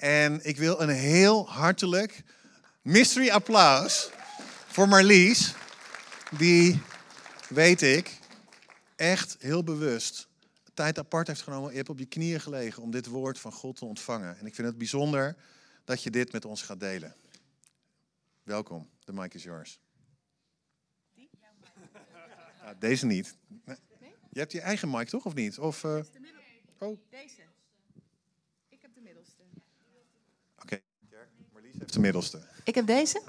En ik wil een heel hartelijk mystery applaus voor Marlies. Die, weet ik, echt heel bewust tijd apart heeft genomen. Je hebt op je knieën gelegen om dit woord van God te ontvangen. En ik vind het bijzonder dat je dit met ons gaat delen. Welkom, de mic is yours. Ja, deze niet. Je hebt je eigen mic toch, of niet? Of, uh... Oh. Deze. Ik heb de middelste. Oké, okay. Marlies heeft de middelste. Ik heb deze.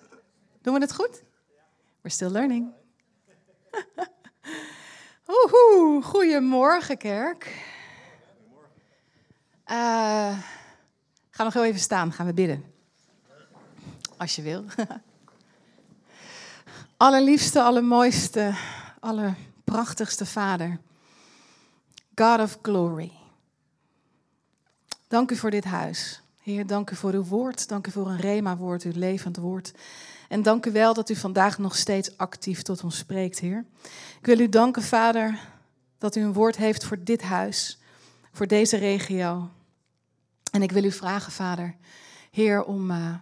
Doen we het goed? We're still learning. Oehoe, goedemorgen kerk. Uh, ga nog heel even staan, gaan we bidden. Als je wil. Allerliefste, allermooiste, allerprachtigste Vader. God of glory. Dank u voor dit huis. Heer, dank u voor uw woord. Dank u voor een rema-woord, uw levend woord. En dank u wel dat u vandaag nog steeds actief tot ons spreekt, Heer. Ik wil u danken, Vader, dat u een woord heeft voor dit huis, voor deze regio. En ik wil u vragen, Vader, Heer, om, uh,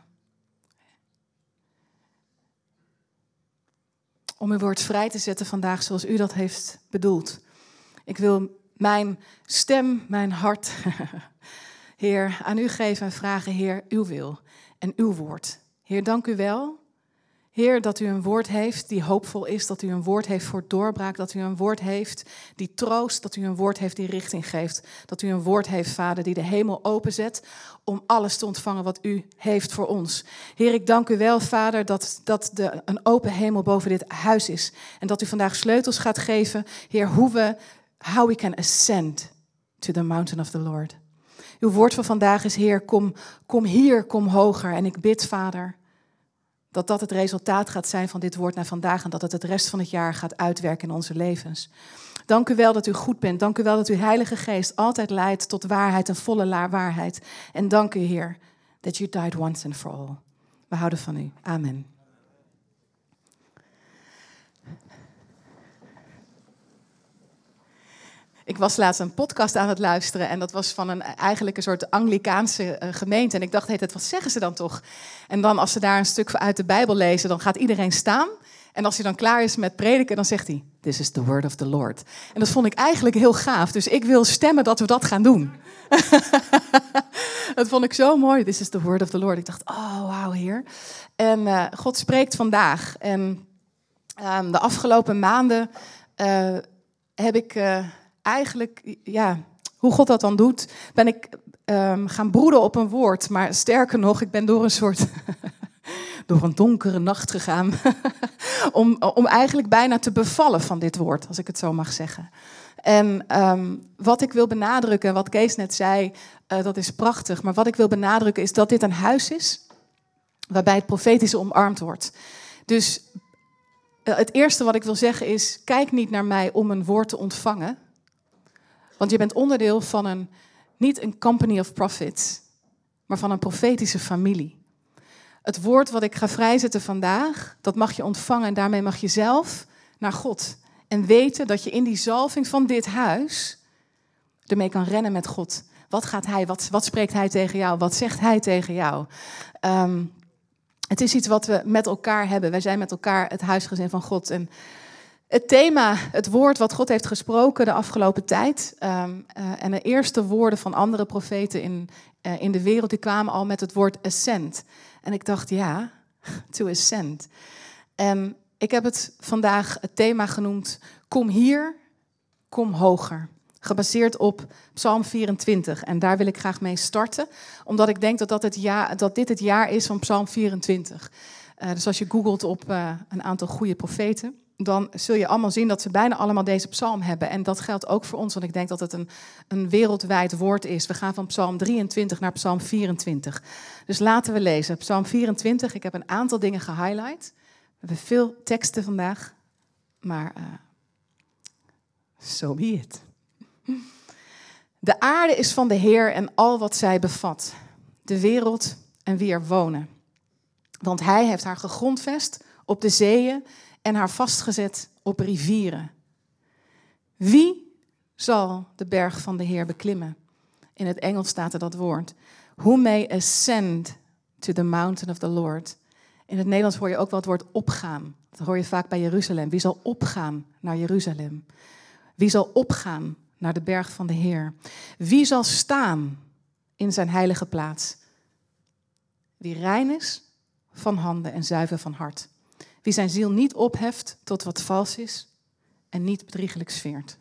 om uw woord vrij te zetten vandaag zoals u dat heeft bedoeld. Ik wil mijn stem, mijn hart, Heer, aan u geven en vragen, Heer, uw wil en uw woord. Heer, dank u wel Heer, dat u een woord heeft die hoopvol is, dat u een woord heeft voor doorbraak, dat u een woord heeft die troost, dat u een woord heeft die richting geeft, dat u een woord heeft, Vader, die de hemel openzet om alles te ontvangen wat u heeft voor ons. Heer, ik dank u wel, Vader, dat, dat de, een open hemel boven dit huis is en dat u vandaag sleutels gaat geven, Heer, hoe we, how we can ascend to the mountain of the Lord. Uw woord van vandaag is, Heer, kom, kom hier, kom hoger. En ik bid, Vader, dat dat het resultaat gaat zijn van dit woord naar vandaag en dat het het rest van het jaar gaat uitwerken in onze levens. Dank u wel dat u goed bent. Dank u wel dat uw Heilige Geest altijd leidt tot waarheid en volle waarheid. En dank u, Heer, that you died once and for all. We houden van u. Amen. Ik was laatst een podcast aan het luisteren en dat was van een eigenlijk een soort Anglikaanse eh, gemeente. En ik dacht, hey, wat zeggen ze dan toch? En dan als ze daar een stuk uit de Bijbel lezen, dan gaat iedereen staan. En als hij dan klaar is met prediken, dan zegt hij, this is the word of the Lord. En dat vond ik eigenlijk heel gaaf. Dus ik wil stemmen dat we dat gaan doen. dat vond ik zo mooi. This is the word of the Lord. Ik dacht, oh, wauw, heer. En uh, God spreekt vandaag. En uh, de afgelopen maanden uh, heb ik eigenlijk, ja, hoe God dat dan doet, ben ik um, gaan broeden op een woord. Maar sterker nog, ik ben door een soort. door een donkere nacht gegaan. om, om eigenlijk bijna te bevallen van dit woord, als ik het zo mag zeggen. En um, wat ik wil benadrukken, wat Kees net zei, uh, dat is prachtig. Maar wat ik wil benadrukken is dat dit een huis is waarbij het profetische omarmd wordt. Dus uh, het eerste wat ik wil zeggen is: kijk niet naar mij om een woord te ontvangen. Want je bent onderdeel van een, niet een company of prophets, maar van een profetische familie. Het woord wat ik ga vrijzetten vandaag, dat mag je ontvangen en daarmee mag je zelf naar God. En weten dat je in die zalving van dit huis ermee kan rennen met God. Wat gaat hij, wat, wat spreekt hij tegen jou, wat zegt hij tegen jou? Um, het is iets wat we met elkaar hebben. Wij zijn met elkaar het huisgezin van God. En het thema, het woord wat God heeft gesproken de afgelopen tijd. Um, uh, en de eerste woorden van andere profeten in, uh, in de wereld, die kwamen al met het woord ascent. En ik dacht, ja, to ascend. En ik heb het vandaag het thema genoemd, kom hier, kom hoger. Gebaseerd op Psalm 24. En daar wil ik graag mee starten, omdat ik denk dat, dat, het jaar, dat dit het jaar is van Psalm 24. Uh, dus als je googelt op een aantal goede profeten dan zul je allemaal zien dat ze bijna allemaal deze psalm hebben. En dat geldt ook voor ons, want ik denk dat het een, een wereldwijd woord is. We gaan van psalm 23 naar psalm 24. Dus laten we lezen. Psalm 24, ik heb een aantal dingen gehighlight. We hebben veel teksten vandaag, maar uh, so be it. De aarde is van de Heer en al wat zij bevat. De wereld en wie er wonen. Want hij heeft haar gegrondvest op de zeeën en haar vastgezet op rivieren. Wie zal de berg van de Heer beklimmen? In het Engels staat er dat woord. Who may ascend to the mountain of the Lord. In het Nederlands hoor je ook wel het woord opgaan. Dat hoor je vaak bij Jeruzalem. Wie zal opgaan naar Jeruzalem? Wie zal opgaan naar de berg van de Heer? Wie zal staan in zijn heilige plaats? Wie rein is van handen en zuiver van hart. Wie zijn ziel niet opheft tot wat vals is en niet bedriegelijk sfeert.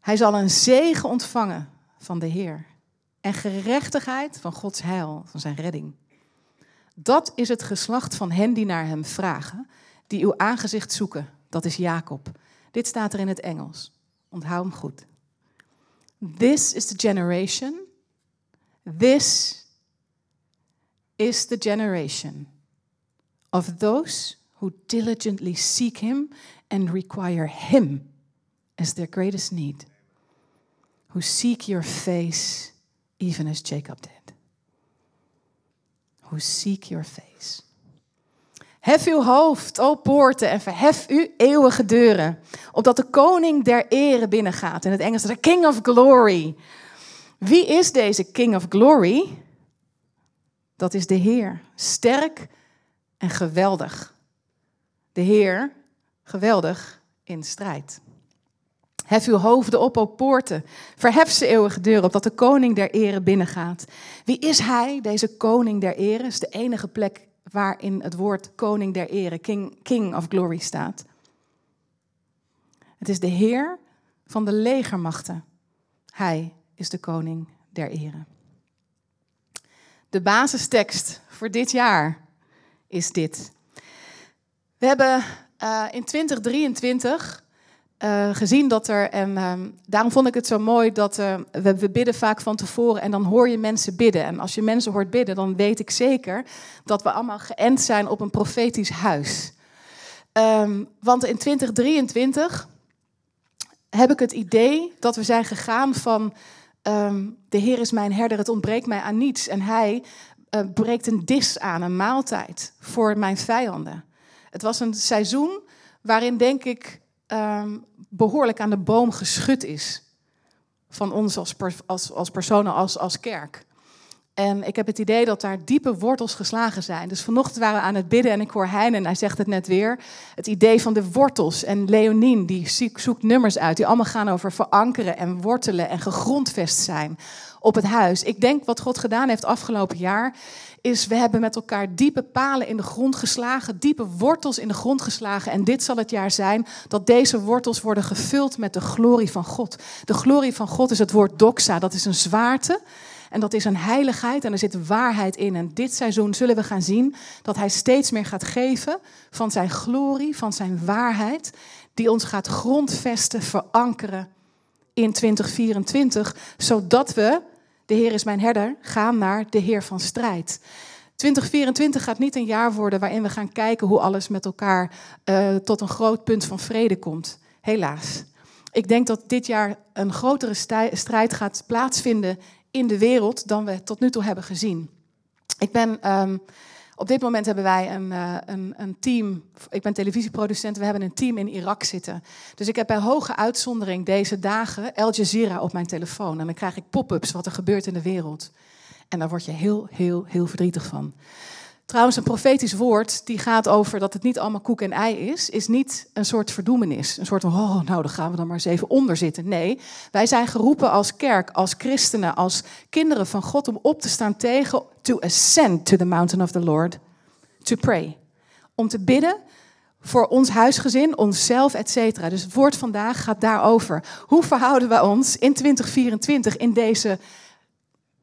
Hij zal een zegen ontvangen van de Heer en gerechtigheid van Gods heil, van zijn redding. Dat is het geslacht van hen die naar hem vragen, die uw aangezicht zoeken. Dat is Jacob. Dit staat er in het Engels. Onthoud hem goed. This is the generation. This is the generation of those who diligently seek him and require him as their greatest need. Who seek your face even as Jacob did who seek your face. Hef uw hoofd, o poorten, en verhef uw eeuwige deuren, opdat de koning der ere binnengaat. In het Engels de King of Glory. Wie is deze King of Glory? Dat is de Heer, sterk en geweldig. De Heer, geweldig in strijd. Hef uw hoofden op, o poorten. Verhef ze eeuwige deuren, opdat de koning der ere binnengaat. Wie is hij, deze koning der ere? is de enige plek waarin het woord koning der ere, king, king of glory, staat. Het is de heer van de legermachten. Hij is de koning der ere. De basistekst voor dit jaar is dit. We hebben uh, in 2023 uh, gezien dat er, en uh, daarom vond ik het zo mooi dat uh, we, we, bidden vaak van tevoren en dan hoor je mensen bidden. En als je mensen hoort bidden, dan weet ik zeker dat we allemaal geënt zijn op een profetisch huis. Um, want in 2023 heb ik het idee dat we zijn gegaan van de Heer is mijn herder, het ontbreekt mij aan niets. En hij breekt een dis aan, een maaltijd voor mijn vijanden. Het was een seizoen waarin denk ik um, behoorlijk aan de boom geschud is. Van ons als, als, als personen, als, als kerk. En ik heb het idee dat daar diepe wortels geslagen zijn. Dus vanochtend waren we aan het bidden en ik hoor Hein, en hij zegt het net weer. Het idee van de wortels. En Leonien, die zoekt nummers uit, die allemaal gaan over verankeren en wortelen en gegrondvest zijn op het huis. Ik denk wat God gedaan heeft afgelopen jaar, is we hebben met elkaar diepe palen in de grond geslagen, diepe wortels in de grond geslagen. En dit zal het jaar zijn dat deze wortels worden gevuld met de glorie van God. De glorie van God is het woord doxa, dat is een zwaarte. En dat is een heiligheid en er zit waarheid in. En dit seizoen zullen we gaan zien dat Hij steeds meer gaat geven van zijn glorie, van zijn waarheid, die ons gaat grondvesten, verankeren in 2024, zodat we de Heer is mijn herder, gaan naar de Heer van strijd. 2024 gaat niet een jaar worden waarin we gaan kijken hoe alles met elkaar uh, tot een groot punt van vrede komt. Helaas. Ik denk dat dit jaar een grotere strijd gaat plaatsvinden in de wereld dan we tot nu toe hebben gezien. Ik ben um, op dit moment hebben wij een, uh, een, een, team. Ik ben televisieproducent. We hebben een team in Irak zitten. Dus ik heb bij hoge uitzondering deze dagen Al Jazeera op mijn telefoon. En dan krijg ik pop-ups wat er gebeurt in de wereld. En daar word je heel, heel, heel verdrietig van. Trouwens, een profetisch woord die gaat over dat het niet allemaal koek en ei is, is niet een soort verdoemenis. Een soort van, oh, nou, dan gaan we dan maar eens even onder zitten. Nee, wij zijn geroepen als kerk, als christenen, als kinderen van God om op te staan tegen, to ascend to the mountain of the Lord, to pray. Om te bidden voor ons huisgezin, onszelf, et cetera. Dus het woord vandaag gaat daarover. Hoe verhouden we ons in 2024 in deze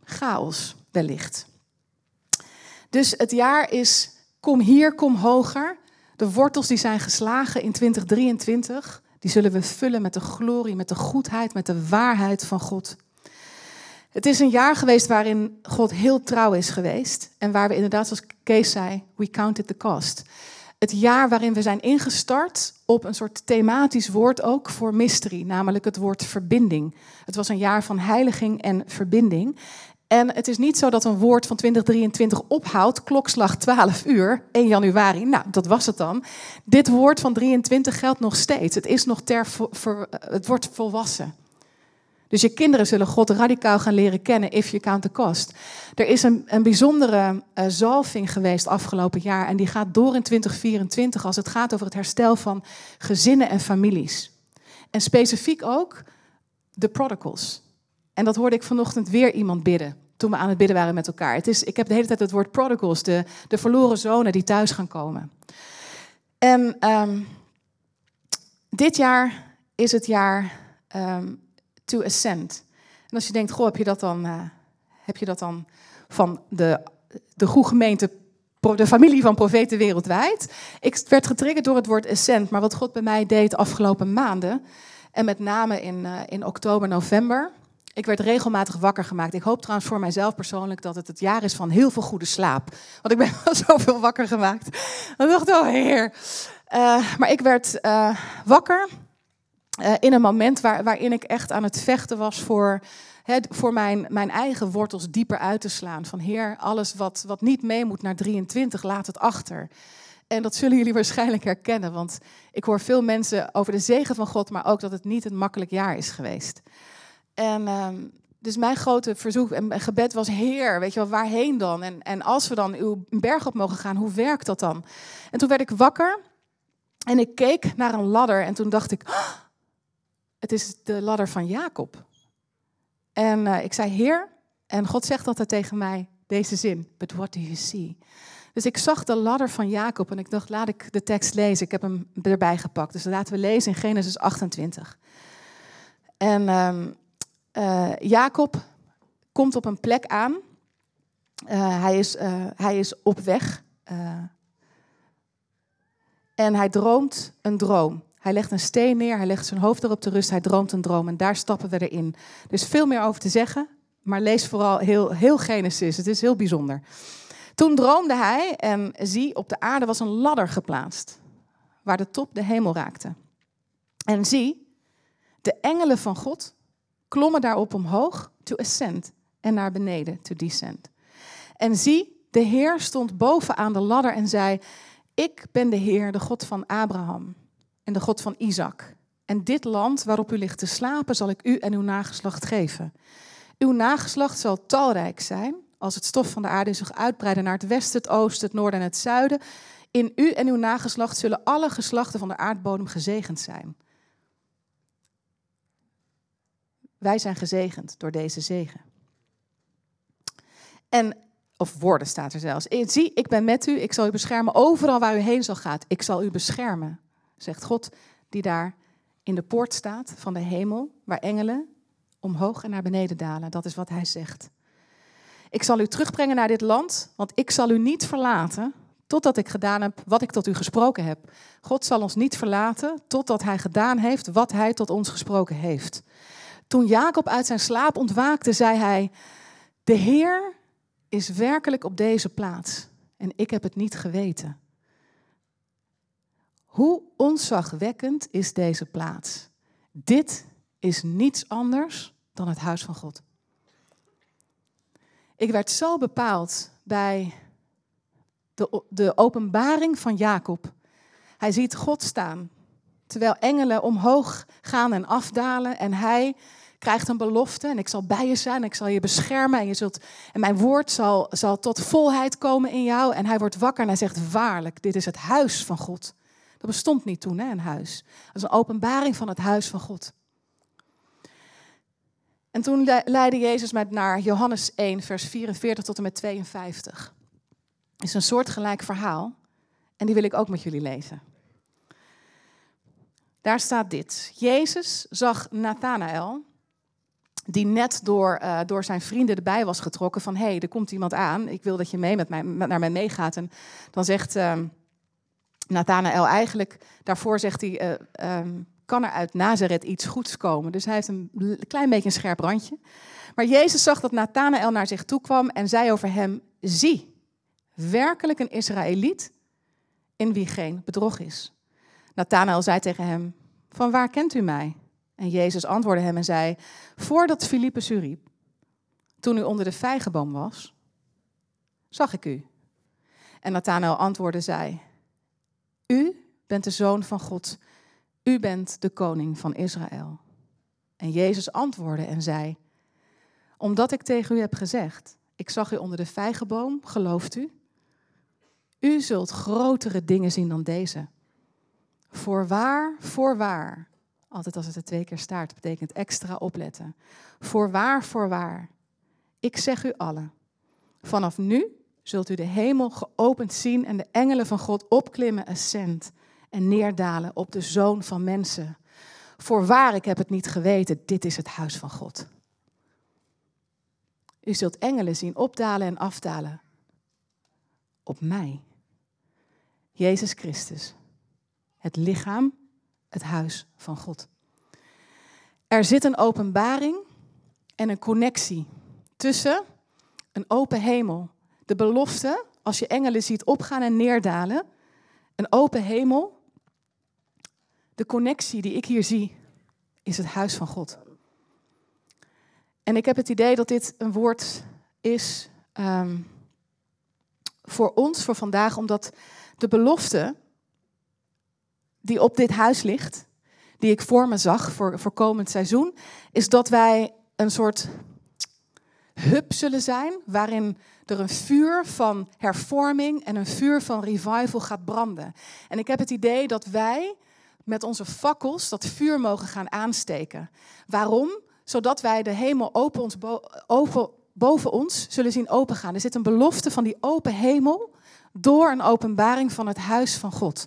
chaos wellicht? Dus het jaar is kom hier, kom hoger. De wortels die zijn geslagen in 2023, die zullen we vullen met de glorie, met de goedheid, met de waarheid van God. Het is een jaar geweest waarin God heel trouw is geweest. En waar we inderdaad, zoals Kees zei, we counted the cost. Het jaar waarin we zijn ingestart op een soort thematisch woord ook voor mystery, namelijk het woord verbinding. Het was een jaar van heiliging en verbinding. En het is niet zo dat een woord van 2023 ophoudt, klokslag 12 uur, 1 januari. Nou, dat was het dan. Dit woord van 23 geldt nog steeds. Het is nog ter, het wordt volwassen. Dus je kinderen zullen God radicaal gaan leren kennen if you count the cost. Er is een, een bijzondere uh, zalving geweest afgelopen jaar en die gaat door in 2024 als het gaat over het herstel van gezinnen en families. En specifiek ook de prodigals. En dat hoorde ik vanochtend weer iemand bidden toen we aan het bidden waren met elkaar. Het is, ik heb de hele tijd het woord prodigals, de, de verloren zonen die thuis gaan komen. En um, dit jaar is het jaar um, to ascend. En als je denkt, goh, heb je dat dan, uh, heb je dat dan van de, de goede gemeente, de familie van profeten wereldwijd? Ik werd getriggerd door het woord ascend, maar wat God bij mij deed de afgelopen maanden, en met name in, uh, in oktober, november, ik werd regelmatig wakker gemaakt. Ik hoop trouwens voor mijzelf persoonlijk dat het het jaar is van heel veel goede slaap. Want ik ben wel zoveel wakker gemaakt. Ik dacht, oh heer. Uh, maar ik werd uh, wakker uh, in een moment waar, waarin ik echt aan het vechten was voor, he, voor mijn, mijn eigen wortels dieper uit te slaan. Van heer, alles wat, wat niet mee moet naar 23, laat het achter. En dat zullen jullie waarschijnlijk herkennen, want ik hoor veel mensen over de zegen van God, maar ook dat het niet een makkelijk jaar is geweest. En um, dus mijn grote verzoek en gebed was: Heer, weet je wel, waarheen dan? En, en als we dan uw berg op mogen gaan, hoe werkt dat dan? En toen werd ik wakker en ik keek naar een ladder en toen dacht ik: oh, Het is de ladder van Jacob. En uh, ik zei: Heer, en God zegt altijd tegen mij deze zin: But what do you see? Dus ik zag de ladder van Jacob en ik dacht: Laat ik de tekst lezen. Ik heb hem erbij gepakt. Dus laten we lezen in Genesis 28. En. Um, uh, Jacob komt op een plek aan. Uh, hij, is, uh, hij is op weg. en hij droomt een droom. Hij legt een steen neer, hij legt zijn hoofd erop te rust, hij droomt een droom. En daar stappen we erin. Er is veel meer over te zeggen, maar lees vooral heel, heel Genesis. Het is heel bijzonder. Toen droomde hij en zie, op de aarde was een ladder geplaatst, waar de top de hemel raakte. En zie, de engelen van God klommen daarop omhoog, to ascend, en naar beneden, to descend. En zie, de Heer stond bovenaan de ladder en zei: Ik ben de Heer, de God van Abraham en de God van Isaac. En dit land waarop u ligt te slapen, zal ik u en uw nageslacht geven. Uw nageslacht zal talrijk zijn, als het stof van de aarde zich uitbreiden naar het westen, het oosten, het noorden en het zuiden. In u en uw nageslacht zullen alle geslachten van de aardbodem gezegend zijn. Wij zijn gezegend door deze zegen. En, of woorden staat er zelfs. Zie, ik ben met u, ik zal u beschermen overal waar u heen zal gaan. Ik zal u beschermen, zegt God, die daar in de poort staat van de hemel, waar engelen omhoog en naar beneden dalen. Dat is wat hij zegt. Ik zal u terugbrengen naar dit land, want ik zal u niet verlaten totdat ik gedaan heb wat ik tot u gesproken heb. God zal ons niet verlaten totdat hij gedaan heeft wat hij tot ons gesproken heeft. Toen Jacob uit zijn slaap ontwaakte, zei hij: De Heer is werkelijk op deze plaats en ik heb het niet geweten. Hoe onzagwekkend is deze plaats? Dit is niets anders dan het huis van God. Ik werd zo bepaald bij de, de openbaring van Jacob. Hij ziet God staan, terwijl engelen omhoog gaan en afdalen en hij krijgt een belofte en ik zal bij je zijn, ik zal je beschermen en, je zult, en mijn woord zal, zal tot volheid komen in jou. En hij wordt wakker en hij zegt, waarlijk, dit is het huis van God. Dat bestond niet toen, hè, een huis. Dat is een openbaring van het huis van God. En toen leidde Jezus mij naar Johannes 1, vers 44 tot en met 52. Het is een soortgelijk verhaal en die wil ik ook met jullie lezen. Daar staat dit. Jezus zag Nathanael, die net door, uh, door zijn vrienden erbij was getrokken van... hé, hey, er komt iemand aan, ik wil dat je mee met mij, met, naar mij meegaat. En dan zegt uh, Nathanael eigenlijk, daarvoor zegt hij... Uh, um, kan er uit Nazareth iets goeds komen? Dus hij heeft een klein beetje een scherp randje. Maar Jezus zag dat Nathanael naar zich toe kwam en zei over hem... zie, werkelijk een Israëliet in wie geen bedrog is. Nathanael zei tegen hem, van waar kent u mij? En Jezus antwoordde hem en zei: Voordat Filippus u riep, toen u onder de vijgenboom was, zag ik u. En Nathanael antwoordde zei: U bent de zoon van God. U bent de koning van Israël. En Jezus antwoordde en zei: Omdat ik tegen u heb gezegd, ik zag u onder de vijgenboom, gelooft u? U zult grotere dingen zien dan deze. Voorwaar, voorwaar. Altijd als het er twee keer staat, betekent extra opletten. Voorwaar, voorwaar. Ik zeg u allen. Vanaf nu zult u de hemel geopend zien en de engelen van God opklimmen, ascend en neerdalen op de zoon van mensen. Voorwaar, ik heb het niet geweten, dit is het huis van God. U zult engelen zien opdalen en afdalen op mij. Jezus Christus, het lichaam, het huis van God. Er zit een openbaring en een connectie tussen een open hemel, de belofte, als je engelen ziet opgaan en neerdalen, een open hemel. De connectie die ik hier zie, is het huis van God. En ik heb het idee dat dit een woord is ehm, voor ons, voor vandaag, omdat de belofte die op dit huis ligt, die ik voor me zag voor, voor komend seizoen, is dat wij een soort hub zullen zijn waarin er een vuur van hervorming en een vuur van revival gaat branden. En ik heb het idee dat wij met onze fakkels dat vuur mogen gaan aansteken. Waarom? Zodat wij de hemel open ons boven ons zullen zien opengaan. Er zit een belofte van die open hemel door een openbaring van het huis van God.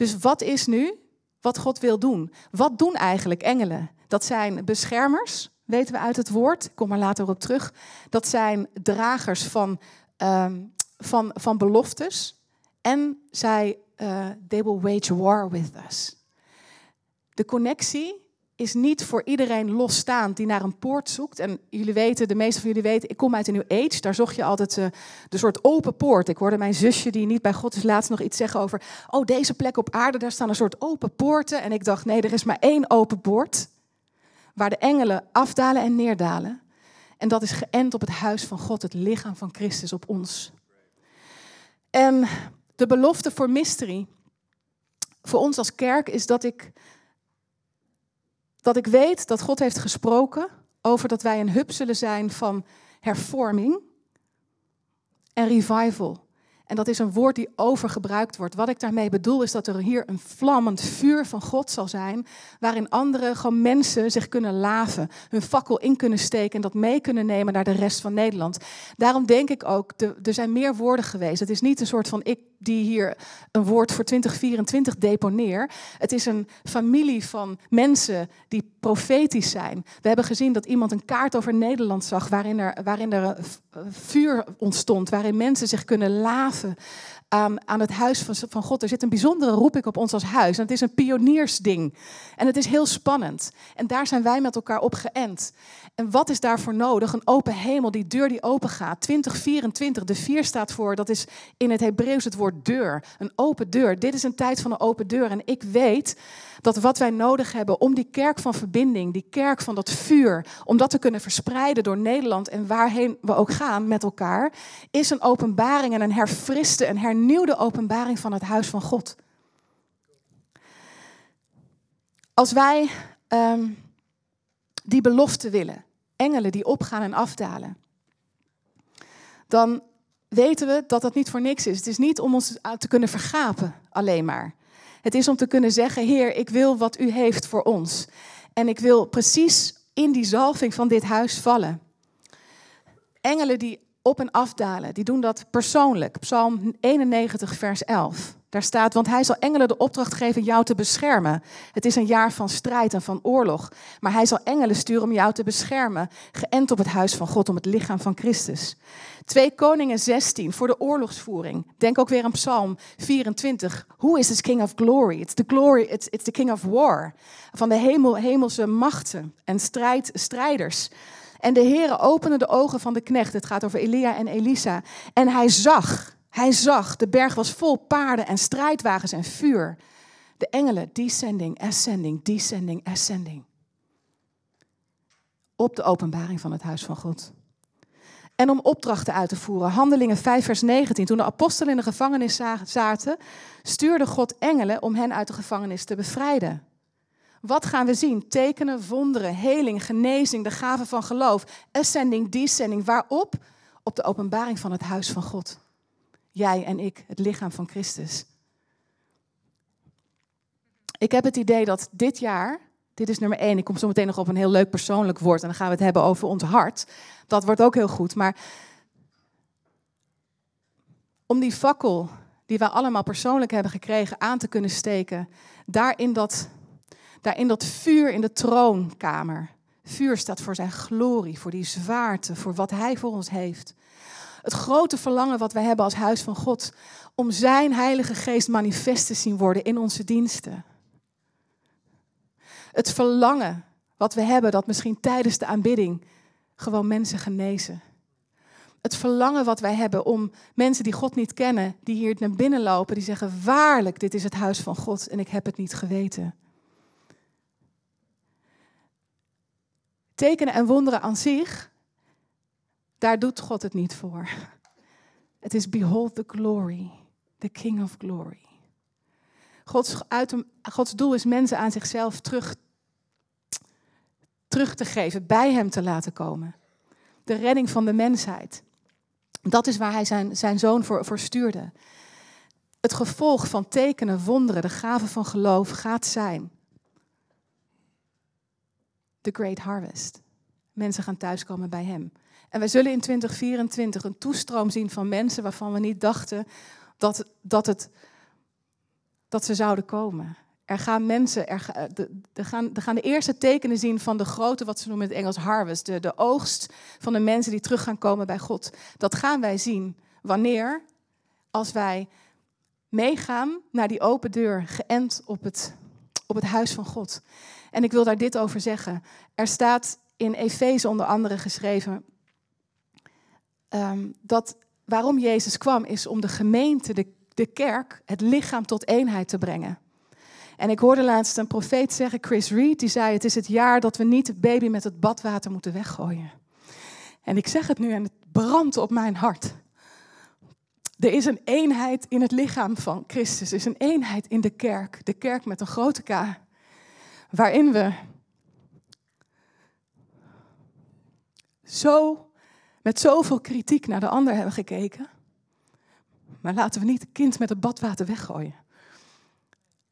Dus wat is nu wat God wil doen? Wat doen eigenlijk engelen? Dat zijn beschermers, weten we uit het woord. Ik kom er later op terug. Dat zijn dragers van, um, van, van beloftes. En zij, uh, they will wage war with us. De connectie is niet voor iedereen losstaand die naar een poort zoekt. En jullie weten, de meeste van jullie weten, ik kom uit een New Age. Daar zocht je altijd uh, de soort open poort. Ik hoorde mijn zusje, die niet bij God is, laatst nog iets zeggen over... oh, deze plek op aarde, daar staan een soort open poorten. En ik dacht, nee, er is maar één open poort. Waar de engelen afdalen en neerdalen. En dat is geënt op het huis van God, het lichaam van Christus op ons. En de belofte voor mystery, voor ons als kerk, is dat ik dat ik weet dat God heeft gesproken over dat wij een hub zullen zijn van hervorming en revival. En dat is een woord die overgebruikt wordt. Wat ik daarmee bedoel is dat er hier een vlammend vuur van God zal zijn, waarin andere gewoon mensen zich kunnen laven, hun fakkel in kunnen steken en dat mee kunnen nemen naar de rest van Nederland. Daarom denk ik ook, er zijn meer woorden geweest. Het is niet een soort van ik die hier een woord voor 2024 deponeer. Het is een familie van mensen die profetisch zijn. We hebben gezien dat iemand een kaart over Nederland zag waarin er, waarin er vuur ontstond, waarin mensen zich kunnen laven aan, aan het huis van, van God. Er zit een bijzondere roeping op ons als huis. En het is een pioniersding. En het is heel spannend. En daar zijn wij met elkaar op geënt. En wat is daarvoor nodig? Een open hemel, die deur die open gaat. 2024, de vier staat voor, dat is in het Hebreeuws het woord deur. Een open deur. Dit is een tijd van een open deur. En ik weet dat wat wij nodig hebben om die kerk van verbinding, die kerk van dat vuur, om dat te kunnen verspreiden door Nederland en waarheen we ook gaan met elkaar, is een openbaring en een herfriste, een hernieuwde openbaring van het huis van God. Als wij um, die belofte willen, engelen die opgaan en afdalen, dan weten we dat dat niet voor niks is. Het is niet om ons te kunnen vergapen alleen maar. Het is om te kunnen zeggen, Heer, ik wil wat u heeft voor ons. En ik wil precies in die zalving van dit huis vallen. Engelen die op en afdalen, die doen dat persoonlijk. Psalm 91, vers 11. Daar staat, want hij zal engelen de opdracht geven jou te beschermen. Het is een jaar van strijd en van oorlog. Maar hij zal engelen sturen om jou te beschermen. Geënt op het huis van God, om het lichaam van Christus. 2 Koningen 16 voor de oorlogsvoering. Denk ook weer aan Psalm 24. Who is this King of Glory? It's the glory, it's, it's the King of War. Van de hemel, hemelse machten en strijd, strijders. En de Heere opende de ogen van de knecht. Het gaat over Elia en Elisa. En hij zag, hij zag, de berg was vol paarden en strijdwagens en vuur. De engelen, descending, ascending, descending, ascending. Op de openbaring van het huis van God en om opdrachten uit te voeren. Handelingen 5, vers 19. Toen de apostelen in de gevangenis zaten, stuurde God engelen om hen uit de gevangenis te bevrijden. Wat gaan we zien? Tekenen, wonderen, heling, genezing, de gave van geloof, ascending, descending. Waarop? Op de openbaring van het huis van God. Jij en ik, het lichaam van Christus. Ik heb het idee dat dit jaar, dit is nummer één, ik kom zo meteen nog op een heel leuk persoonlijk woord en dan gaan we het hebben over ons hart. Dat wordt ook heel goed. Maar om die fakkel die wij allemaal persoonlijk hebben gekregen aan te kunnen steken, daar in dat, daar in dat vuur in de troonkamer. Vuur staat voor zijn glorie, voor die zwaarte, voor wat hij voor ons heeft. Het grote verlangen wat wij hebben als huis van God, om zijn Heilige Geest manifest te zien worden in onze diensten. Het verlangen wat we hebben, dat misschien tijdens de aanbidding gewoon mensen genezen. Het verlangen wat wij hebben om mensen die God niet kennen, die hier naar binnen lopen, die zeggen, waarlijk, dit is het huis van God en ik heb het niet geweten. Tekenen en wonderen aan zich, daar doet God het niet voor. Het is behold the glory, the King of glory. Gods, uit, Gods doel is mensen aan zichzelf terug, terug te geven, bij Hem te laten komen. De redding van de mensheid. Dat is waar Hij zijn, zijn zoon voor, voor stuurde. Het gevolg van tekenen, wonderen, de gave van geloof gaat zijn. The Great Harvest. Mensen gaan thuiskomen bij Hem. En wij zullen in 2024 een toestroom zien van mensen waarvan we niet dachten dat, dat, het, dat ze zouden komen. Er gaan mensen, er, er, gaan, gaan de eerste tekenen zien van de grote, wat ze noemen in het Engels harvest, de, de oogst van de mensen die terug gaan komen bij God. Dat gaan wij zien. Wanneer? Als wij meegaan naar die open deur, geënt op het, op het huis van God. En ik wil daar dit over zeggen. Er staat in Efeze onder andere geschreven um, dat waarom Jezus kwam is om de gemeente, de, de kerk, het lichaam tot eenheid te brengen. En ik hoorde laatst een profeet zeggen, Chris Reed, die zei: Het is het jaar dat we niet het baby met het badwater moeten weggooien. En ik zeg het nu en het brandt op mijn hart. Er is een eenheid in het lichaam van Christus. Er is een eenheid in de kerk. De kerk met een grote K. Waarin we zo met zoveel kritiek naar de ander hebben gekeken. Maar laten we niet het kind met het badwater weggooien.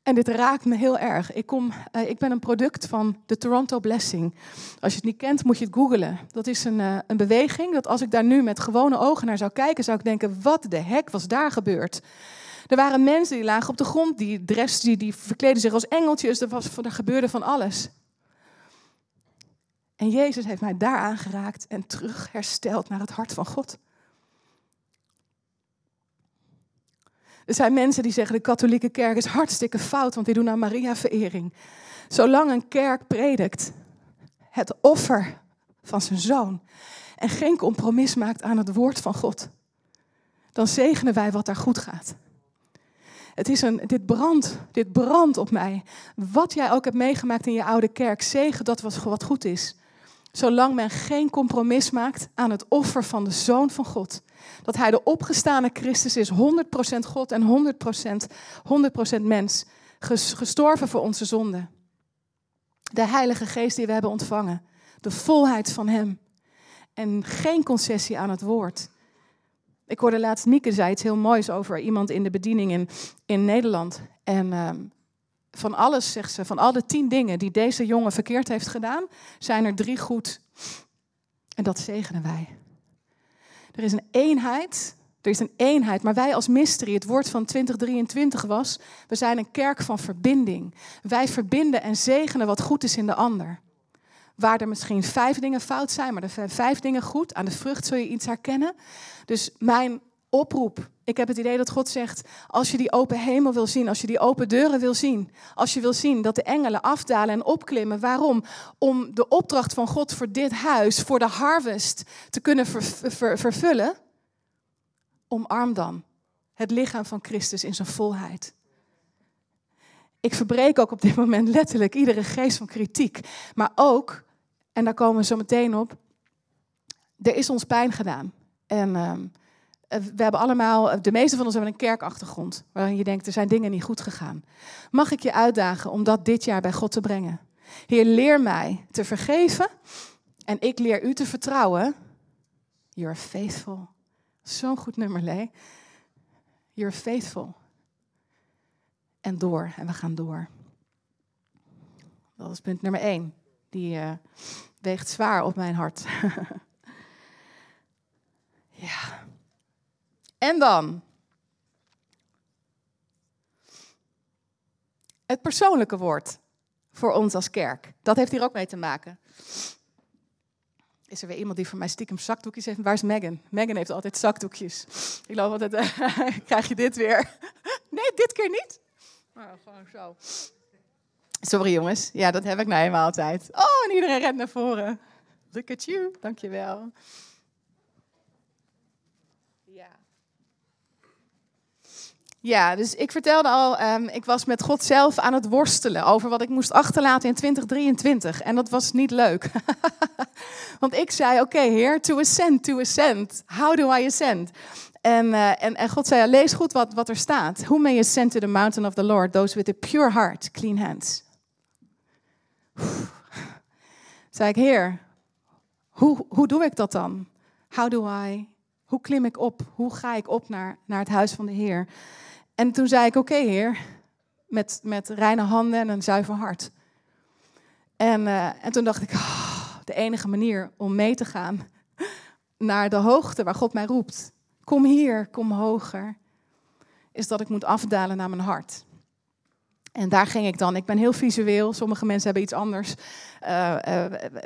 En dit raakt me heel erg. Ik, kom, uh, ik ben een product van de Toronto Blessing. Als je het niet kent, moet je het googlen. Dat is een, uh, een beweging dat als ik daar nu met gewone ogen naar zou kijken, zou ik denken, wat de hek was daar gebeurd? Er waren mensen die lagen op de grond, die, dress, die, die verkleden zich als engeltjes. Er, was, er gebeurde van alles. En Jezus heeft mij daar aangeraakt en terug hersteld naar het hart van God. Er zijn mensen die zeggen de katholieke kerk is hartstikke fout, want die doen aan Maria-verering. Zolang een kerk predikt het offer van zijn zoon en geen compromis maakt aan het woord van God, dan zegenen wij wat daar goed gaat. Het is een, dit brandt, dit brandt op mij. Wat jij ook hebt meegemaakt in je oude kerk, zegen dat wat goed is. Zolang men geen compromis maakt aan het offer van de Zoon van God. Dat hij de opgestane Christus is, 100% God en 100%, 100% mens. Gestorven voor onze zonden. De Heilige Geest die we hebben ontvangen. De volheid van Hem. En geen concessie aan het woord. Ik hoorde laatst Nieke zei iets heel moois over iemand in de bediening in, in Nederland. En uh, van alles, zegt ze, van alle tien dingen die deze jongen verkeerd heeft gedaan, zijn er drie goed. En dat zegenen wij. Er is een eenheid, er is een eenheid, maar wij als mystery, het woord van 2023 was, we zijn een kerk van verbinding. Wij verbinden en zegenen wat goed is in de ander. Waar er misschien vijf dingen fout zijn, maar er zijn vijf dingen goed. Aan de vrucht zul je iets herkennen. Dus mijn oproep. Ik heb het idee dat God zegt, als je die open hemel wil zien, als je die open deuren wil zien, als je wil zien dat de engelen afdalen en opklimmen, waarom? Om de opdracht van God voor dit huis, voor de harvest te kunnen vervullen, omarm dan het lichaam van Christus in zijn volheid. Ik verbreek ook op dit moment letterlijk iedere geest van kritiek, maar ook, en daar komen we zo meteen op, er is ons pijn gedaan. En... Uh, eh, we hebben allemaal, de meeste van ons hebben een kerkachtergrond. Waarin je denkt, er zijn dingen niet goed gegaan. Mag ik je uitdagen om dat dit jaar bij God te brengen? Heer, leer mij te vergeven. En ik leer u te vertrouwen. You're faithful. Zo'n goed nummer, Lee. You're faithful. En door. En we gaan door. Dat is punt nummer één. Die uh, weegt zwaar op mijn hart. ja. En dan. Het persoonlijke woord voor ons als kerk. Dat heeft hier ook mee te maken. Is er weer iemand die voor mij stiekem zakdoekjes heeft? Waar is Megan? Megan heeft altijd zakdoekjes. Ik geloof altijd, uh, krijg je dit weer? nee, dit keer niet. Nou, gewoon zo. Sorry jongens, ja, dat heb ik nou helemaal altijd. Oh, en iedereen rent naar voren. Look at you, dankjewel. Ja. Ja, dus ik vertelde al, um, ik was met God zelf aan het worstelen over wat ik moest achterlaten in 2023. En dat was niet leuk. Want ik zei, oké heer, to ascend, to ascend. How do I ascend? En, uh, en, en God zei, lees goed wat, wat er staat. Who may ascend to the mountain of the Lord? Those with a pure heart, clean hands. Zei ik, Heer, hoe, hoe doe ik dat dan? How do I? Hoe klim ik op? Hoe ga ik op naar, naar het huis van de Heer? En toen zei ik, oké Heer, met, met reine handen en een zuiver hart. En, uh, en toen dacht ik, oh, de enige manier om mee te gaan naar de hoogte waar God mij roept. Kom hier, kom hoger. Is dat ik moet afdalen naar mijn hart. En daar ging ik dan. Ik ben heel visueel. Sommige mensen hebben iets anders. Uh, uh,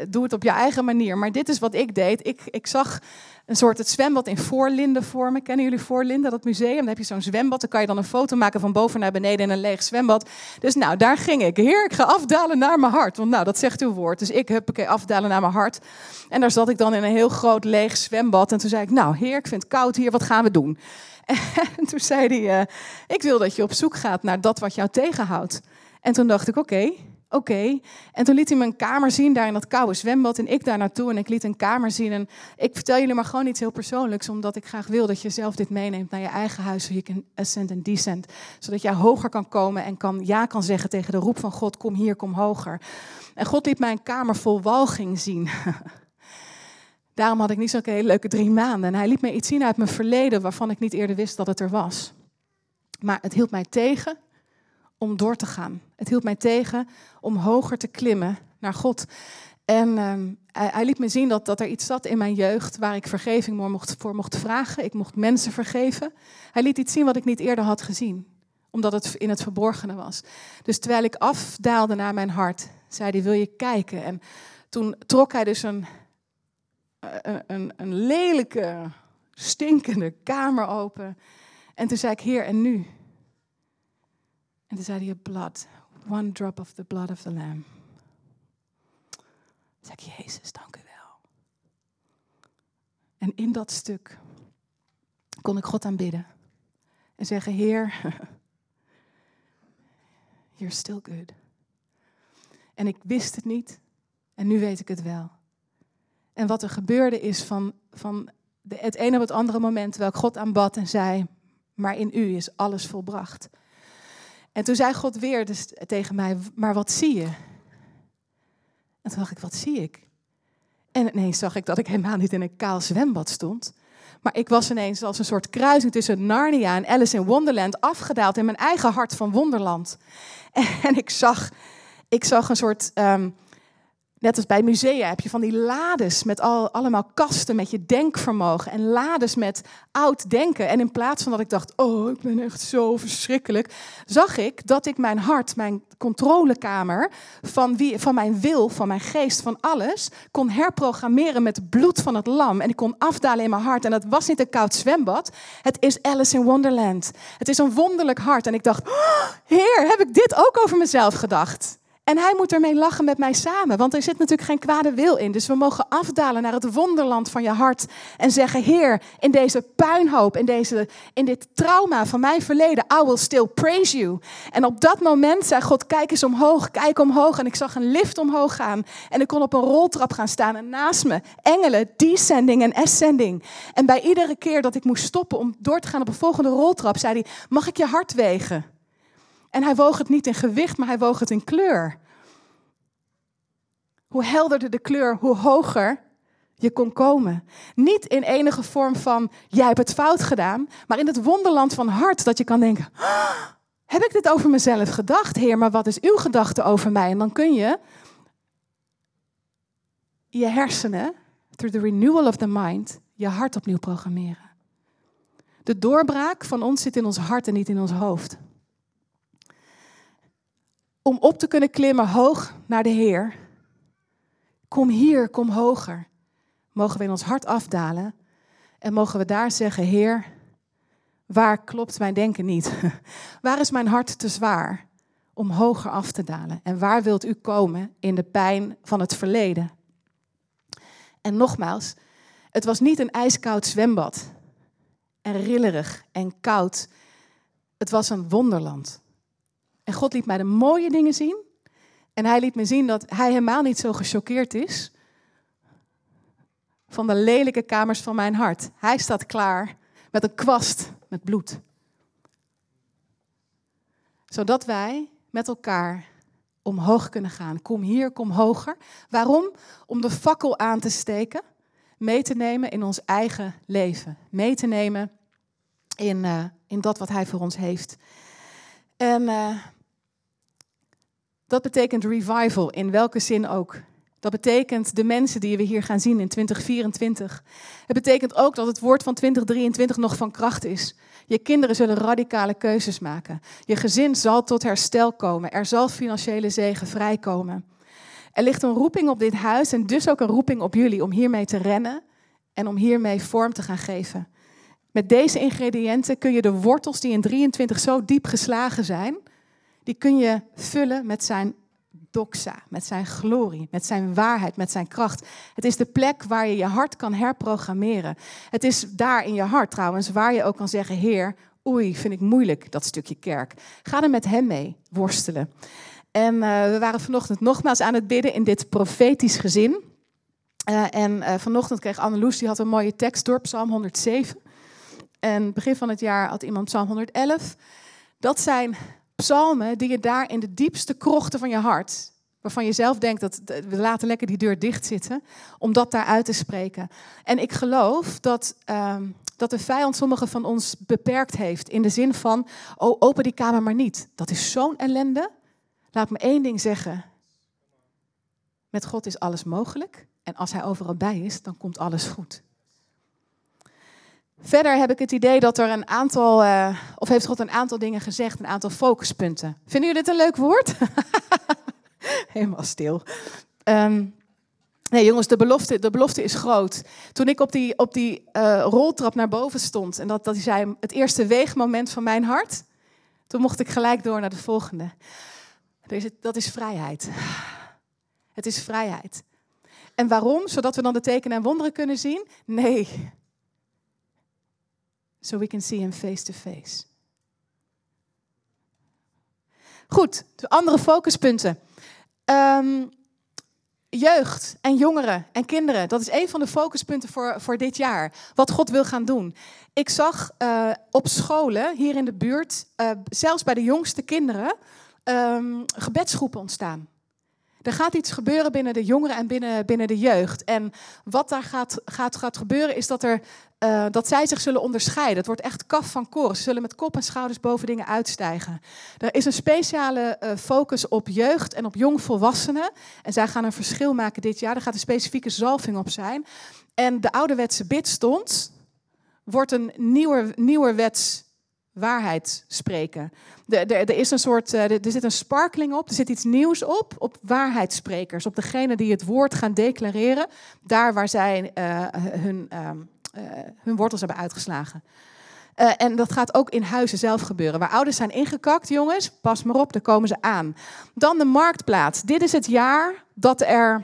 doe het op je eigen manier. Maar dit is wat ik deed. Ik, ik zag een soort het zwembad in Voorlinden voor me. Kennen jullie Voorlinden, dat museum? Dan heb je zo'n zwembad. Dan kan je dan een foto maken van boven naar beneden in een leeg zwembad. Dus nou, daar ging ik. Heer, ik ga afdalen naar mijn hart. Want nou, dat zegt uw woord. Dus ik heb afdalen naar mijn hart. En daar zat ik dan in een heel groot leeg zwembad. En toen zei ik, nou heer, ik vind het koud hier. Wat gaan we doen? En toen zei hij, uh, ik wil dat je op zoek gaat naar dat wat jou tegenhoudt. En toen dacht ik, oké, oké. En toen liet hij me een kamer zien, daar in dat koude zwembad. En ik daar naartoe en ik liet een kamer zien. En ik vertel jullie maar gewoon iets heel persoonlijks, omdat ik graag wil dat je zelf dit meeneemt naar je eigen huis, zodat je kan ascend en descend. Zodat jij hoger kan komen en kan, ja kan zeggen tegen de roep van God, kom hier, kom hoger. En God liet mij een kamer vol walging zien. Daarom had ik niet zo'n hele leuke drie maanden. En hij liet me iets zien uit mijn verleden waarvan ik niet eerder wist dat het er was. Maar het hield mij tegen om door te gaan. Het hield mij tegen om hoger te klimmen naar God. En ehm, hij, liet me zien dat, dat er iets zat in mijn jeugd waar ik vergeving voor mocht, voor mocht vragen. Ik mocht mensen vergeven. Hij liet iets zien wat ik niet eerder had gezien, omdat het in het verborgene was. Dus terwijl ik afdaalde naar mijn hart, zei hij, wil je kijken? En toen trok hij dus een een, een, lelijke, stinkende kamer open. En toen zei ik, Heer, en nu? En toen zei hij, blood, one drop of the blood of the lamb. Toen zei ik, Jezus, dank u wel. En in dat stuk kon ik God aanbidden. En zeggen, Heer, you're still good. En ik wist het niet. En nu weet ik het wel. En wat er gebeurde is van, van de, het ene op het andere moment, terwijl ik God aanbad en zei, maar in u is alles volbracht. En toen zei God weer dus tegen mij, maar wat zie je? En toen dacht ik, wat zie ik? En ineens zag ik dat ik helemaal niet in een kaal zwembad stond. Maar ik was ineens als een soort kruising tussen Narnia en Alice in Wonderland afgedaald in mijn eigen hart van Wonderland. En, ik, zag, ik zag een soort ehm, Net als bij musea heb je van die lades met al, allemaal kasten met je denkvermogen en lades met oud denken. En in plaats van dat ik dacht, oh, ik ben echt zo verschrikkelijk, zag ik dat ik mijn hart, mijn controlekamer van, wie, van mijn wil, van mijn geest, van alles, kon herprogrammeren met het bloed van het lam. En ik kon afdalen in mijn hart. En dat was niet een koud zwembad, het is Alice in Wonderland. Het is een wonderlijk hart. En ik dacht, oh, Heer, heb ik dit ook over mezelf gedacht? En hij moet ermee lachen met mij samen, want er zit natuurlijk geen kwade wil in. Dus we mogen afdalen naar het wonderland van je hart en zeggen: Heer, in deze puinhoop, in, deze, in dit trauma van mijn verleden, I will still praise you. En op dat moment zei God: Kijk eens omhoog, kijk omhoog. En ik zag een lift omhoog gaan en ik kon op een roltrap gaan staan en naast me engelen, descending en ascending. En bij iedere keer dat ik moest stoppen om door te gaan op een volgende roltrap, zei hij: Mag ik je hart wegen? En hij woog het niet in gewicht, maar hij woog het in kleur. Hoe helderder de kleur, hoe hoger je kon komen. Niet in enige vorm van jij hebt het fout gedaan, maar in het wonderland van hart dat je kan denken: "Ah, heb ik dit over mezelf gedacht, Heer, maar wat is uw gedachte over mij? En dan kun je je hersenen, through the renewal of the mind, je hart opnieuw programmeren. De doorbraak van ons zit in ons hart en niet in ons hoofd. Om op te kunnen klimmen hoog naar de Heer, kom hier, kom hoger, mogen we in ons hart afdalen en mogen we daar zeggen, Heer, waar klopt mijn denken niet? Waar is mijn hart te zwaar om hoger af te dalen? En waar wilt u komen in de pijn van het verleden? En nogmaals, het was niet een ijskoud zwembad en rillerig en koud. Het was een wonderland. En God liet mij de mooie dingen zien. En hij liet me zien dat hij helemaal niet zo gechoqueerd is van de lelijke kamers van mijn hart. Hij staat klaar met een kwast met bloed. Zodat wij met elkaar omhoog kunnen gaan. Kom hier, kom hoger. Waarom? Om de fakkel aan te steken, mee te nemen in ons eigen leven. Mee te nemen in, uh, in dat wat Hij voor ons heeft. En uh, dat betekent revival, in welke zin ook. Dat betekent de mensen die we hier gaan zien in 2024. Het betekent ook dat het woord van 2023 nog van kracht is. Je kinderen zullen radicale keuzes maken. Je gezin zal tot herstel komen. Er zal financiële zegen vrijkomen. Er ligt een roeping op dit huis en dus ook een roeping op jullie om hiermee te rennen en om hiermee vorm te gaan geven. Met deze ingrediënten kun je de wortels die in 23 zo diep geslagen zijn, die kun je vullen met zijn doxa, met zijn glorie, met zijn waarheid, met zijn kracht. Het is de plek waar je je hart kan herprogrammeren. Het is daar in je hart trouwens waar je ook kan zeggen, Heer, oei, vind ik moeilijk dat stukje kerk. Ga er met hem mee worstelen. En uh, we waren vanochtend nogmaals aan het bidden in dit profetisch gezin. Uh, en uh, vanochtend kreeg Anneloes, die had een mooie tekst door Psalm 107. En begin van het jaar had iemand Psalm 111. Dat zijn psalmen die je daar in de diepste krochten van je hart, waarvan je zelf denkt dat we laten lekker die deur dicht zitten, om dat daar uit te spreken. En ik geloof dat, uh, dat de vijand sommigen van ons beperkt heeft in de zin van, oh open die kamer maar niet. Dat is zo'n ellende. Laat me één ding zeggen. Met God is alles mogelijk. En als Hij overal bij is, dan komt alles goed. Verder heb ik het idee dat er een aantal, uh, of heeft God een aantal dingen gezegd, een aantal focuspunten. Vinden jullie dit een leuk woord? Helemaal stil. Um, nee jongens, de belofte, de belofte is groot. Toen ik op die, op die uh, roltrap naar boven stond en dat, dat zei het eerste weegmoment van mijn hart, toen mocht ik gelijk door naar de volgende. Dat is vrijheid. Het is vrijheid. En waarom? Zodat we dan de tekenen en wonderen kunnen zien? Nee, so we can see him face to face. Goed, de andere focuspunten. Um, jeugd en jongeren en kinderen, dat is een van de focuspunten voor, voor dit jaar. Wat God wil gaan doen. Ik zag uh, op scholen hier in de buurt, uh, zelfs bij de jongste kinderen, um, gebedsgroepen ontstaan. Er gaat iets gebeuren binnen de jongeren en binnen, binnen de jeugd. En wat daar gaat, gaat, gaat gebeuren is dat, er, uh, dat zij zich zullen onderscheiden. Het wordt echt kaf van koren. Ze zullen met kop en schouders boven dingen uitstijgen. Er is een speciale uh, focus op jeugd en op jongvolwassenen. En zij gaan een verschil maken dit jaar. Er gaat een specifieke zalving op zijn. En de ouderwetse bidstond wordt een nieuwer, nieuwerwets waarheid spreken. Er is een soort, er zit een sparkling op, er zit iets nieuws op, op waarheidssprekers, op degene die het woord gaan declareren, daar waar zij uh, hun, uh, uh, hun wortels hebben uitgeslagen. En dat gaat ook in huizen zelf gebeuren. Waar ouders zijn ingekakt, jongens, pas maar op, daar komen ze aan. Dan de marktplaats. Dit is het jaar dat er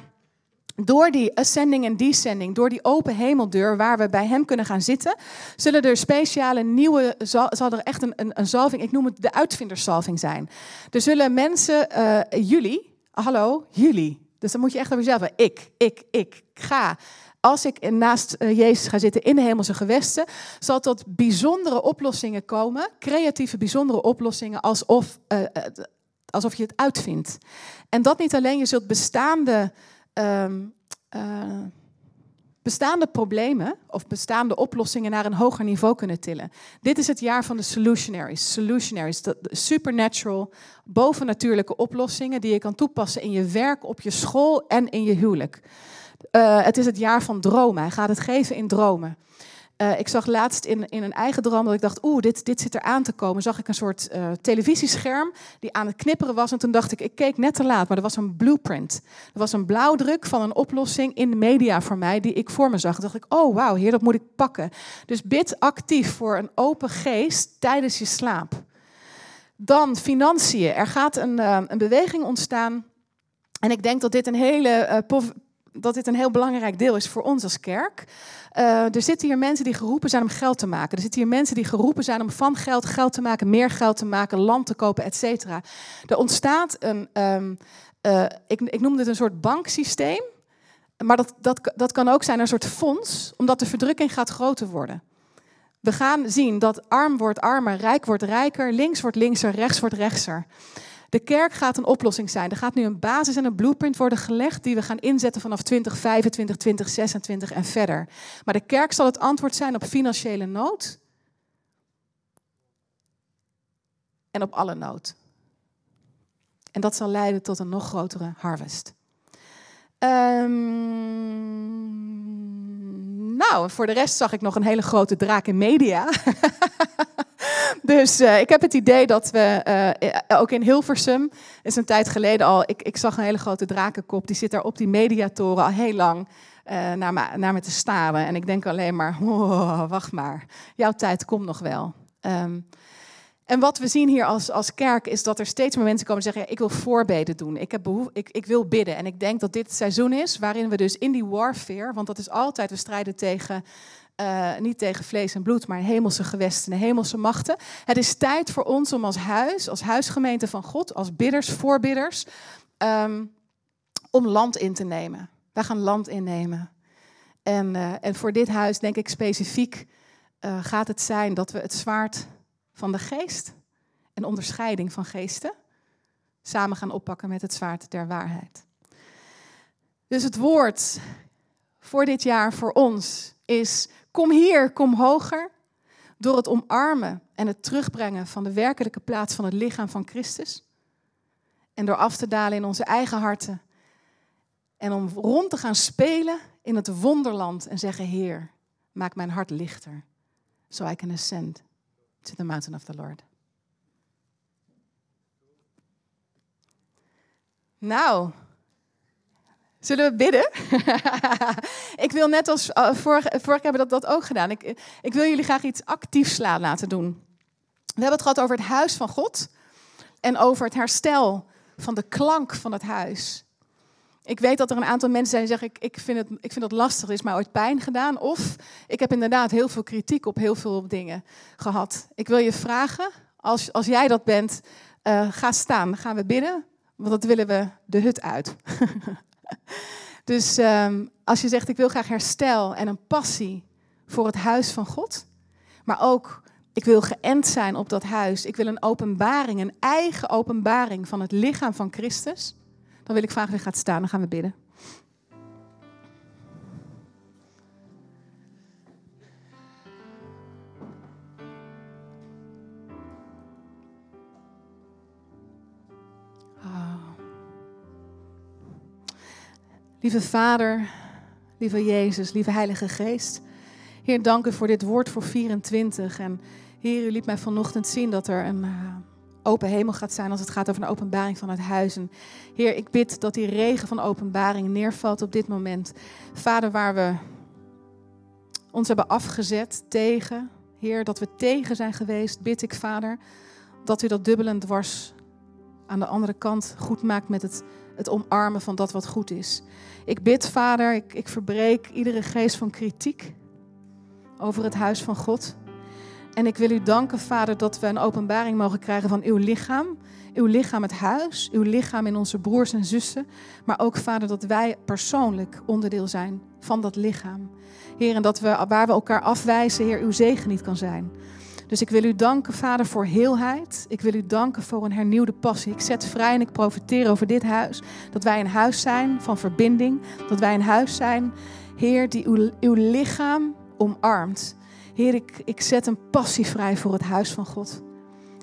door die ascending en descending, door die open hemeldeur waar we bij hem kunnen gaan zitten, zullen er speciale nieuwe, zal, er echt een, een, een zalving, ik noem het de uitvindersalving zijn. Er zullen mensen, uh, jullie, hallo, jullie. Dus dan moet je echt over jezelf, ik, ik, ik, ga. Als ik naast uh, Jezus ga zitten in de hemelse gewesten, zal tot bijzondere oplossingen komen, creatieve bijzondere oplossingen, alsof, uh, alsof je het uitvindt. En dat niet alleen, je zult bestaande um, uh, bestaande problemen of bestaande oplossingen naar een hoger niveau kunnen tillen. Dit is het jaar van de solutionaries. Solutionaries, de supernatural, bovennatuurlijke oplossingen die je kan toepassen in je werk, op je school en in je huwelijk. Uh, het is het jaar van dromen. Hij gaat het geven in dromen. Uh, ik zag laatst in, in een eigen droom dat ik dacht, oeh, dit, dit zit er aan te komen. Zag ik een soort uh, televisiescherm die aan het knipperen was. En toen dacht ik, ik keek net te laat, maar er was een blueprint. Er was een blauwdruk van een oplossing in de media voor mij die ik voor me zag. Toen dacht ik, oh wauw, heer, dat moet ik pakken. Dus bid actief voor een open geest tijdens je slaap. Dan financiën. Er gaat een, uh, een beweging ontstaan. En ik denk dat dit een hele dat dit een heel belangrijk deel is voor ons als kerk. Uh, er zitten hier mensen die geroepen zijn om geld te maken. Er zitten hier mensen die geroepen zijn om van geld geld te maken, meer geld te maken, land te kopen, et cetera. Er ontstaat een, um, uh, ik, ik noem dit een soort banksysteem. Maar dat, dat, dat kan ook zijn een soort fonds, omdat de verdrukking gaat groter worden. We gaan zien dat arm wordt armer, rijk wordt rijker, links wordt linkser, rechts wordt rechtser. De kerk gaat een oplossing zijn. Er gaat nu een basis en een blueprint worden gelegd die we gaan inzetten vanaf 2025, 2026 en verder. Maar de kerk zal het antwoord zijn op financiële nood en op alle nood. En dat zal leiden tot een nog grotere harvest. Um, nou, voor de rest zag ik nog een hele grote draak in media. dus uh, ik heb het idee dat we uh, ook in Hilversum, is een tijd geleden al, ik, ik zag een hele grote drakenkop, die zit daar op die mediatoren al heel lang naar, me, naar te staren. En ik denk alleen maar, oh, wacht maar, jouw tijd komt nog wel. Um, en wat we zien hier als, als kerk is dat er steeds meer mensen komen zeggen: ja, Ik wil voorbeden doen. Ik, heb behoef, ik, ik wil bidden. En ik denk dat dit het seizoen is waarin we dus in die warfare, want dat is altijd, we strijden tegen uh, niet tegen vlees en bloed, maar hemelse gewesten en hemelse machten. Het is tijd voor ons om als huis, als huisgemeente van God, als bidders, voorbidders, um, om land in te nemen. Wij gaan land innemen. En, uh, en voor dit huis, denk ik specifiek, uh, gaat het zijn dat we het zwaard van de geest en onderscheiding van geesten samen gaan oppakken met het zwaard der waarheid. Dus het woord voor dit jaar voor ons is Kom hier, kom hoger. Door het omarmen en het terugbrengen van de werkelijke plaats van het lichaam van Christus. En door af te dalen in onze eigen harten. En om rond te gaan spelen in het wonderland en zeggen: Heer, maak mijn hart lichter. So I can ascend to the mountain of the Lord. Nou, Zullen we bidden? ik wil net als uh, vorig, vorig hebben dat, dat ook gedaan. Ik, ik wil jullie graag iets actiefs laten doen. We hebben het gehad over het huis van God en over het herstel van de klank van het huis. Ik weet dat er een aantal mensen zijn die zeggen: ik, ik, vind, het, ik vind het lastig, is mij ooit pijn gedaan. Of ik heb inderdaad heel veel kritiek op heel veel dingen gehad. Ik wil je vragen, als, als jij dat bent, uh, ga staan. Gaan we bidden, want dat willen we de hut uit. Dus um, als je zegt, ik wil graag herstel en een passie voor het huis van God, maar ook ik wil geënt zijn op dat huis, ik wil een openbaring, een eigen openbaring van het lichaam van Christus, dan wil ik vragen wie gaat staan, dan gaan we bidden. Lieve Vader, lieve Jezus, lieve Heilige Geest. Heer, dank u voor dit woord voor 24. En Heer, u liet mij vanochtend zien dat er een uh, open hemel gaat zijn als het gaat over een openbaring van het huis. En Heer, ik bid dat die regen van openbaring neervalt op dit moment. Vader, waar we ons hebben afgezet tegen, Heer, dat we tegen zijn geweest, bid ik, Vader, dat u dat dubbelend dwars aan de andere kant goed maakt met het, het omarmen van dat wat goed is. Ik bid, Vader, ik, ik verbreek iedere geest van kritiek over het huis van God. En ik wil u danken, Vader, dat we een openbaring mogen krijgen van uw lichaam. Uw lichaam het huis, uw lichaam in onze broers en zussen. Maar ook, Vader, dat wij persoonlijk onderdeel zijn van dat lichaam. Heer, en dat we waar we elkaar afwijzen, Heer, uw zegen niet kan zijn. Dus ik wil u danken, Vader, voor heelheid. Ik wil u danken voor een hernieuwde passie. Ik zet vrij en ik profiteer over dit huis. Dat wij een huis zijn van verbinding. Dat wij een huis zijn, Heer, die uw, uw lichaam omarmt. Heer, ik, ik zet een passie vrij voor het huis van God.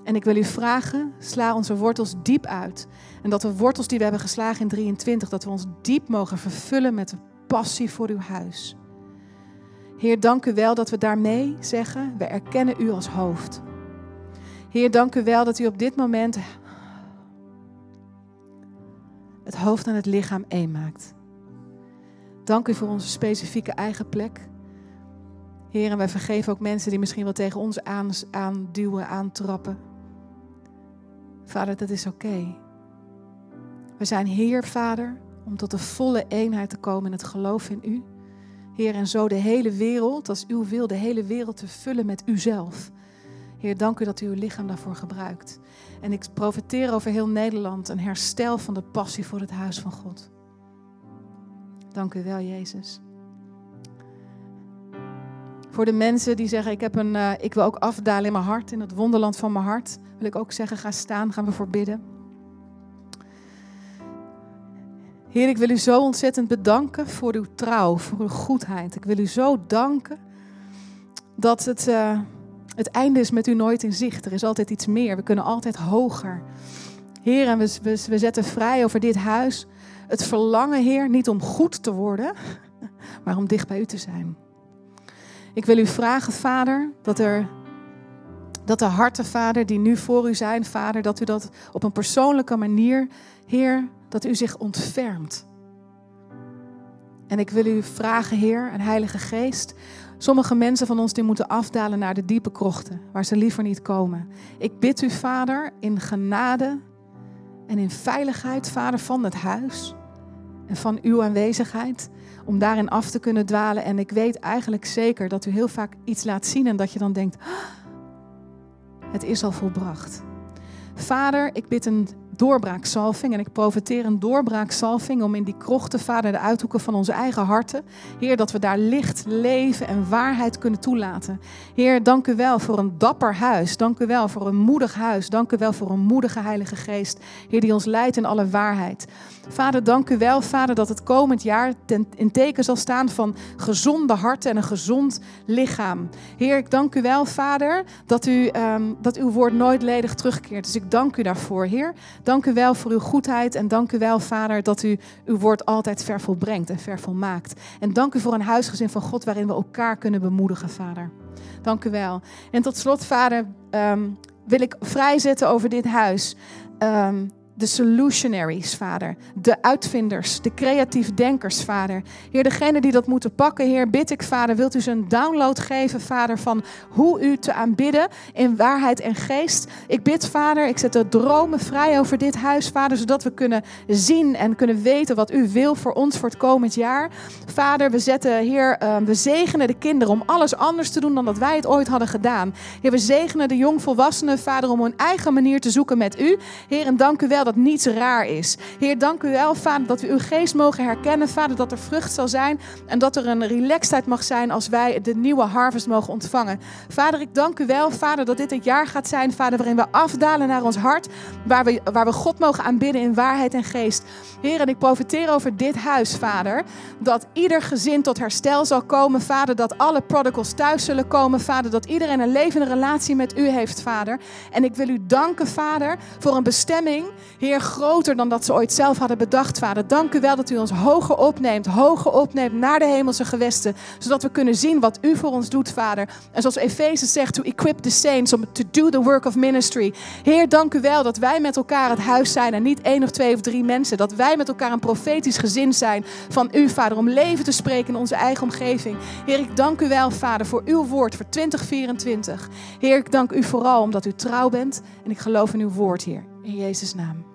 En ik wil u vragen, sla onze wortels diep uit. En dat de wortels die we hebben geslagen in 23, dat we ons diep mogen vervullen met de passie voor uw huis. Heer, dank u wel dat we daarmee zeggen, we erkennen u als hoofd. Heer, dank u wel dat u op dit moment het hoofd en het lichaam één maakt. Dank u voor onze specifieke eigen plek. Heer, en wij vergeven ook mensen die misschien wel tegen ons aan, aanduwen, aantrappen. Vader, dat is oké. We zijn hier, Vader, om tot de volle eenheid te komen in het geloof in U. Heer, en zo de hele wereld, als uw wil, de hele wereld te vullen met uzelf. Heer, dank u dat u uw lichaam daarvoor gebruikt. En ik profiteer over heel Nederland een herstel van de passie voor het huis van God. Dank u wel, Jezus. Voor de mensen die zeggen, ik, heb een, uh, ik wil ook afdalen in mijn hart, in het wonderland van mijn hart, wil ik ook zeggen, ga staan, gaan we voor bidden. Heer, ik wil u zo ontzettend bedanken voor uw trouw, voor uw goedheid. Ik wil u zo danken dat het, uh, het einde is met u nooit in zicht. Er is altijd iets meer. We kunnen altijd hoger. Heer, en we, we, we zetten vrij over dit huis het verlangen, Heer, niet om goed te worden, maar om dicht bij u te zijn. Ik wil u vragen, Vader, dat er dat de harten, Vader, die nu voor u zijn, Vader, dat u dat op een persoonlijke manier, Heer, dat u zich ontfermt. En ik wil u vragen, Heer, een Heilige Geest. Sommige mensen van ons die moeten afdalen naar de diepe krochten, waar ze liever niet komen. Ik bid u, Vader, in genade en in veiligheid, Vader, van het huis en van uw aanwezigheid, om daarin af te kunnen dwalen. En ik weet eigenlijk zeker dat u heel vaak iets laat zien en dat je dan denkt, ah, het is al volbracht. Vader, ik bid een doorbraaksalving. En ik profiteer een doorbraaksalving om in die krochten, Vader, de uithoeken van onze eigen harten. Heer, dat we daar licht, leven en waarheid kunnen toelaten. Heer, dank u wel voor een dapper huis. Dank u wel voor een moedig huis. Dank u wel voor een moedige Heilige Geest. Heer, die ons leidt in alle waarheid. Vader, dank u wel, Vader, dat het komend jaar in teken zal staan van gezonde harten en een gezond lichaam. Heer, ik dank u wel, Vader, dat, u, um, dat uw woord nooit ledig terugkeert. Dus ik dank u daarvoor, Heer. Dank u wel voor uw goedheid en dank u wel, Vader, dat u uw woord altijd ver volbrengt en ver volmaakt. En dank u voor een huisgezin van God waarin we elkaar kunnen bemoedigen, Vader. Dank u wel. En tot slot, Vader, um, wil ik vrijzetten over dit huis. Um, de solutionaries, Vader. De uitvinders, de creatief denkers, Vader. Heer, degene die dat moeten pakken, Heer, bid ik, Vader, wilt u ze een download geven, Vader, van hoe u te aanbidden in waarheid en geest. Ik bid, Vader, ik zet de dromen vrij over dit huis, Vader, zodat we kunnen zien en kunnen weten wat u wil voor ons voor het komend jaar. Vader, we zetten, Heer, uh, we zegenen de kinderen om alles anders te doen dan dat wij het ooit hadden gedaan. Heer, we zegenen de jongvolwassenen, Vader, om hun eigen manier te zoeken met u. Heer, en dank u wel dat niets raar is. Heer, dank u wel, Vader, dat we uw geest mogen herkennen. Vader, dat er vrucht zal zijn en dat er een relaxedheid mag zijn als wij de nieuwe harvest mogen ontvangen. Vader, ik dank u wel, Vader, dat dit een jaar gaat zijn, Vader, waarin we afdalen naar ons hart, waar we, waar we God mogen aanbidden in waarheid en geest. Heer, en ik profiteer over dit huis, Vader, dat ieder gezin tot herstel zal komen, Vader, dat alle prodigals thuis zullen komen, Vader, dat iedereen een levende relatie met u heeft, Vader. En ik wil u danken, Vader, voor een bestemming Heer, groter dan dat ze ooit zelf hadden bedacht, Vader. Dank u wel dat u ons hoger opneemt, hoger opneemt naar de hemelse gewesten. Zodat we kunnen zien wat u voor ons doet, Vader. En zoals Efeze zegt, to equip the saints, om to do the work of ministry. Heer, dank u wel dat wij met elkaar het huis zijn en niet één of twee of drie mensen. Dat wij met elkaar een profetisch gezin zijn van u, Vader, om leven te spreken in onze eigen omgeving. Heer, ik dank u wel, Vader, voor uw woord voor 2024. Heer, ik dank u vooral omdat u trouw bent en ik geloof in uw woord, Heer. In Jezus' naam.